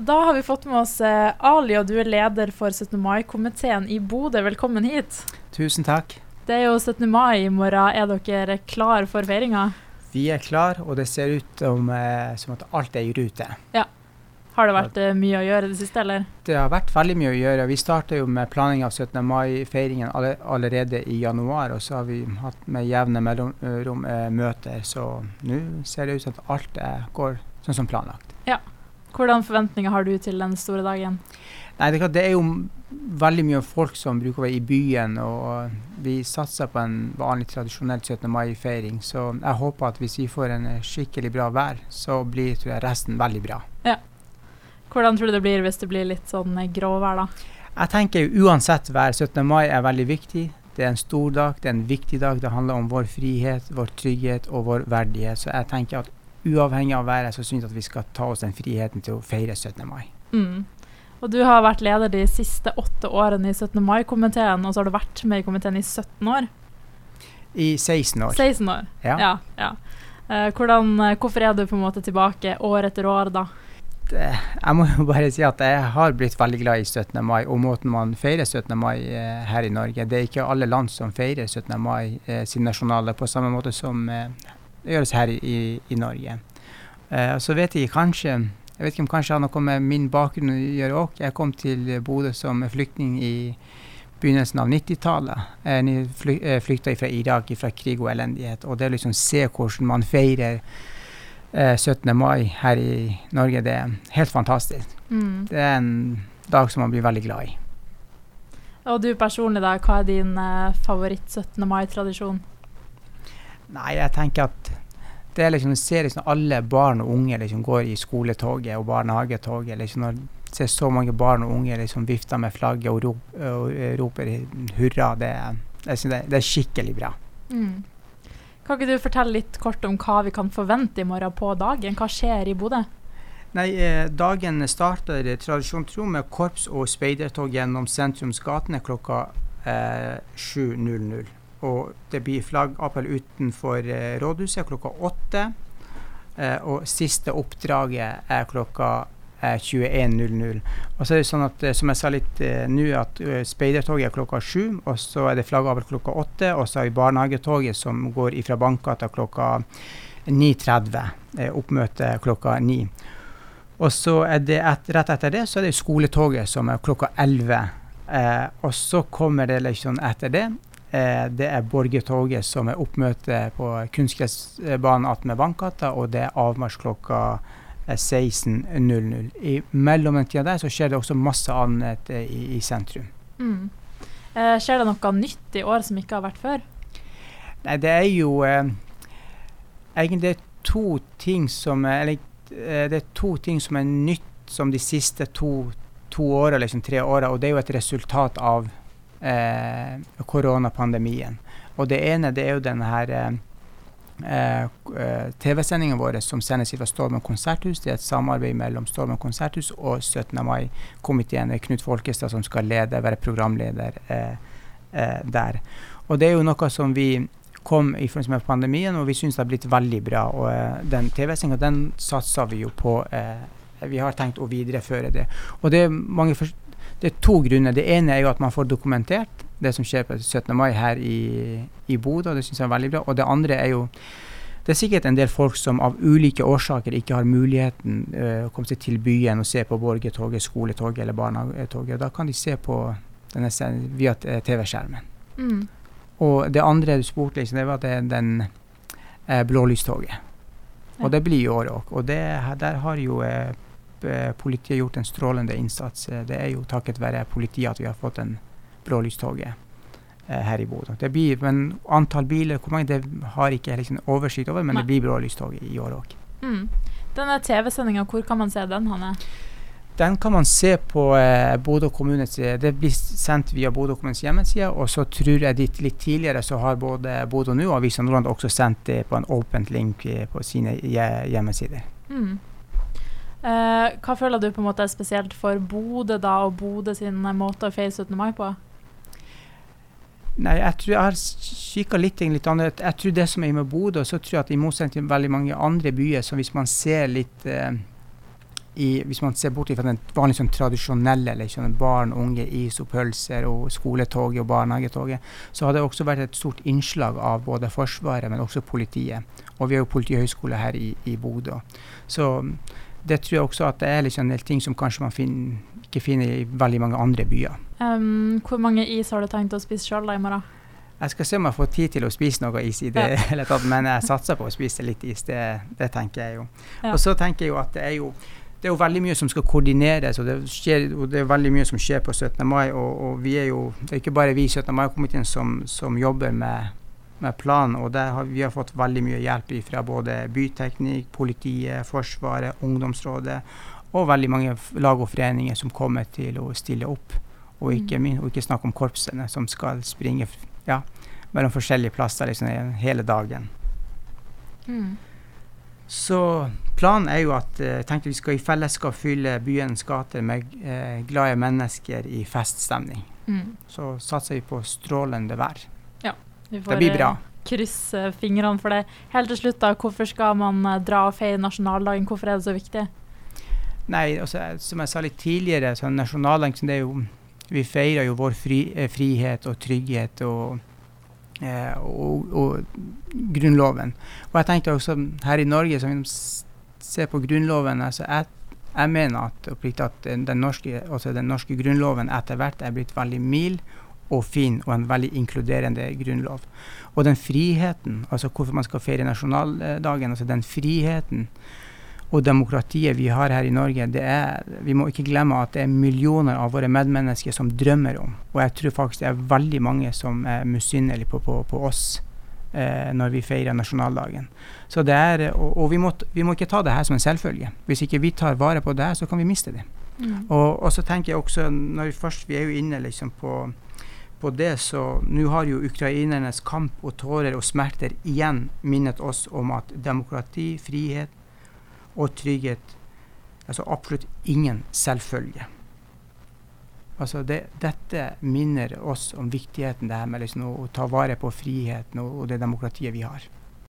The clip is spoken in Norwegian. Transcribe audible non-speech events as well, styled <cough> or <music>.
Da har vi fått med oss eh, Ali, og du er leder for 17. mai-komiteen i Bodø. Velkommen hit. Tusen takk. Det er jo 17. mai i morgen. Er dere klar for feiringa? Vi er klar, og det ser ut som, eh, som at alt er i rute. Ja. Har det vært eh, mye å gjøre i det siste, eller? Det har vært veldig mye å gjøre. Vi starta jo med planlegging av 17. mai-feiringen allerede i januar, og så har vi hatt med jevne mellomrom eh, møter. Så nå ser det ut som at alt eh, går sånn som planlagt. Hvordan forventninger har du til den store dagen? Nei, det, er klart, det er jo veldig mye folk som bruker å være i byen, og vi satser på en vanlig tradisjonell 17. mai-feiring. Så jeg håper at hvis vi får en skikkelig bra vær, så blir tror jeg, resten veldig bra. Hvordan tror du det blir hvis det blir litt sånn eh, gråvær, da? Jeg tenker uansett vær, 17. mai er veldig viktig. Det er en stor dag, det er en viktig dag. Det handler om vår frihet, vår trygghet og vår verdighet. Så jeg tenker at uavhengig av været, så syns jeg at vi skal ta oss den friheten til å feire 17. mai. Mm. Og du har vært leder de siste åtte årene i 17. mai-komiteen, og så har du vært med i komiteen i 17 år? I 16 år. 16 år. Ja. ja, ja. Eh, hvordan, eh, hvorfor er du på en måte tilbake år etter år, da? Det, jeg må jo bare si at jeg har blitt veldig glad i 17. mai og måten man feirer 17. mai eh, her i Norge. Det er ikke alle land som feirer 17. mai eh, sin nasjonale på samme måte som det gjøres her i, i Norge. Uh, så vet jeg kanskje jeg vet ikke om kanskje har noe med min bakgrunn å gjøre òg. Jeg kom til Bodø som flyktning i begynnelsen av 90-tallet. Jeg fly, eh, flykta fra Irak, fra krig og elendighet. Og det å liksom se hvordan man feirer eh, 17. mai her i Norge, det er helt fantastisk. Mm. Det er en dag som man blir veldig glad i. Og du personlig, da, hva er din eh, favoritt-17. mai-tradisjon? Nei, jeg tenker at det er liksom, ser liksom alle barn og unge liksom går i skoletoget og barnehagetoget. liksom når ser så mange barn og unge liksom vifter med flagget og, rop, og eh, roper hurra. Det, jeg synes det, det er skikkelig bra. Mm. Kan ikke du fortelle litt kort om hva vi kan forvente i morgen på dagen? Hva skjer i Bodø? Nei, eh, Dagen starter tradisjon tro med korps og speidertog gjennom sentrumsgatene klokka eh, 7.00. Og det blir flaggappell utenfor eh, rådhuset klokka åtte. Eh, og siste oppdraget er klokka eh, 21.00. Og så er det sånn at, eh, som jeg sa litt eh, nå, at eh, speidertoget er klokka sju, og så er det flaggappell klokka åtte, og så har vi barnehagetoget som går ifra Bankgata klokka 9.30. Eh, oppmøte klokka ni. Og så er det et, rett etter det så er det skoletoget som er klokka 11. Eh, og så kommer det liksom etter det. Eh, det er Borgertoget som er oppmøte på kunstgressbanen attmed Bankgata, og det er avmarsj klokka eh, 16.00. I mellomtida der så skjer det også masse annet eh, i, i sentrum. Mm. Eh, skjer det noe nytt i år som ikke har vært før? Nei, det er jo eh, egentlig to ting som er Eller eh, det er to ting som er nytt som de siste to, to åra, liksom tre åra, og det er jo et resultat av eh, koronapandemien. Og det ene det er jo denne her eh, eh, TV-sendingen vår som sendes fra Stormen konserthus. Det er et samarbeid mellom Stormen konserthus og 17. mai-komiteen. Knut Folkestad som skal lede, være programleder eh, eh, der. Og det er jo noe som vi kom i forbindelse med pandemien, og vi syns det har blitt veldig bra. Og eh, den TV-sendinga, den satser vi jo på. Eh, vi har tenkt å videreføre det. Og det er, mange, det er to grunner. Det ene er jo at man får dokumentert det som skjer på 17. mai her i, i Bodø, og det syns jeg er veldig bra. Og det andre er jo det er sikkert en del folk som av ulike årsaker ikke har muligheten eh, å komme seg til byen og se på Borgertoget, skoletoget eller barnehagetoget. Da kan de se på denne scenen via TV-skjermen. Mm. Og det andre du spurte, liksom, det var det, den eh, blålystoget. Og det blir i år òg. Og det, der har jo eh, p- har gjort en strålende innsats. Eh, Det er jo takket være politiet at vi har fått en blålystoget eh, her i Bodø. Det blir, men antall biler, hvor mange, det har ikke liksom oversikt over, men Nei. det blir blålystoget i år òg. Mm. Denne TV-sendinga, hvor kan man se den, Hanne? Den kan man se på eh, Bodø kommunes eh, Det blir sendt via Bodø kommunes hjemmeside. Og så tror jeg litt, litt tidligere så har både Bodø nå og Avisa Nordland også sendt det på en åpent link eh, på sine hjemmesider. Mm. Eh, hva føler du på en måte er spesielt for Bodø da, og Bodø sin eh, måte å feire 17. mai på? Nei, jeg tror jeg har kikka litt, litt annet. Jeg tror det som er med Bodø, så tror jeg at i motsetning til veldig mange andre byer, så hvis man ser litt eh, i, hvis man ser bort fra den vanlige sånn, tradisjonelle liksom, barn, unge, is og pølser og skoletoget og barnehagetoget, så har det også vært et stort innslag av både Forsvaret, men også politiet. Og vi har jo politihøgskole her i, i Bodø. Så det tror jeg også at det er liksom en del ting som kanskje man finner, ikke finner i veldig mange andre byer. Um, hvor mange is har du tenkt å spise sjøl i morgen? Jeg skal se om jeg får tid til å spise noe is i det ja. <laughs> hele tatt, men jeg satser på å spise litt is. Det, det tenker jeg jo. Ja. Og så tenker jeg jo at det er jo det er jo veldig mye som skal koordineres, og det, skjer, og det er veldig mye som skjer på 17. mai. Og, og vi er jo, det er ikke bare vi i 17. mai-komiteen som, som, jobber med, med planen. Og har, vi har fått veldig mye hjelp fra både byteknikk, politiet, Forsvaret, ungdomsrådet og veldig mange lag og foreninger som kommer til å stille opp. Og ikke, mm. og ikke snakke om korpsene som skal springe ja, mellom forskjellige plasser liksom, hele dagen. Mm. Så planen er jo at uh, tenkte vi skal i fellesskap fylle byens gater med eh, glade mennesker i feststemning. Mm. Så satser vi på strålende vær. Vi får det blir bra. Eh, krysse fingrene for det. Helt til slutt, da, hvorfor skal man uh, dra og feire nasjonaldagen? Hvorfor er det så viktig? Nei, også, som jeg sa litt tidligere, så nasjonaldagen det er jo Vi feirer jo vår fri, frihet og trygghet og Eh, og, og, Grunnloven. Og jeg tenkte også her i Norge, som vi ser på Grunnloven altså jeg, jeg mener at, at den, norske, altså den, norske, grunnloven etter hvert er blitt veldig mild og fin, og en veldig inkluderende grunnlov. Og den friheten, altså hvorfor man skal feire nasjonaldagen, altså den friheten og demokratiet vi har her i Norge, det er, vi må ikke glemme at det er millioner av våre medmennesker som drømmer om. Og jeg tror faktisk det er veldig mange som er misunnelige på, på, på, oss eh, når vi feirer nasjonaldagen. Så det er, og, og vi, må, vi, må, ikke ta det her som en selvfølge. Hvis ikke vi tar vare på det her, så kan vi miste det. Mm. Og, og, så tenker jeg også, når vi først vi er jo inne liksom på på det, så nå har jo ukrainernes kamp og tårer og smerter igjen minnet oss om at demokrati, frihet, og trygghet altså absolutt ingen selvfølge. Altså det, dette minner oss om viktigheten det her med liksom å, å ta vare på friheten og, og det demokratiet vi har.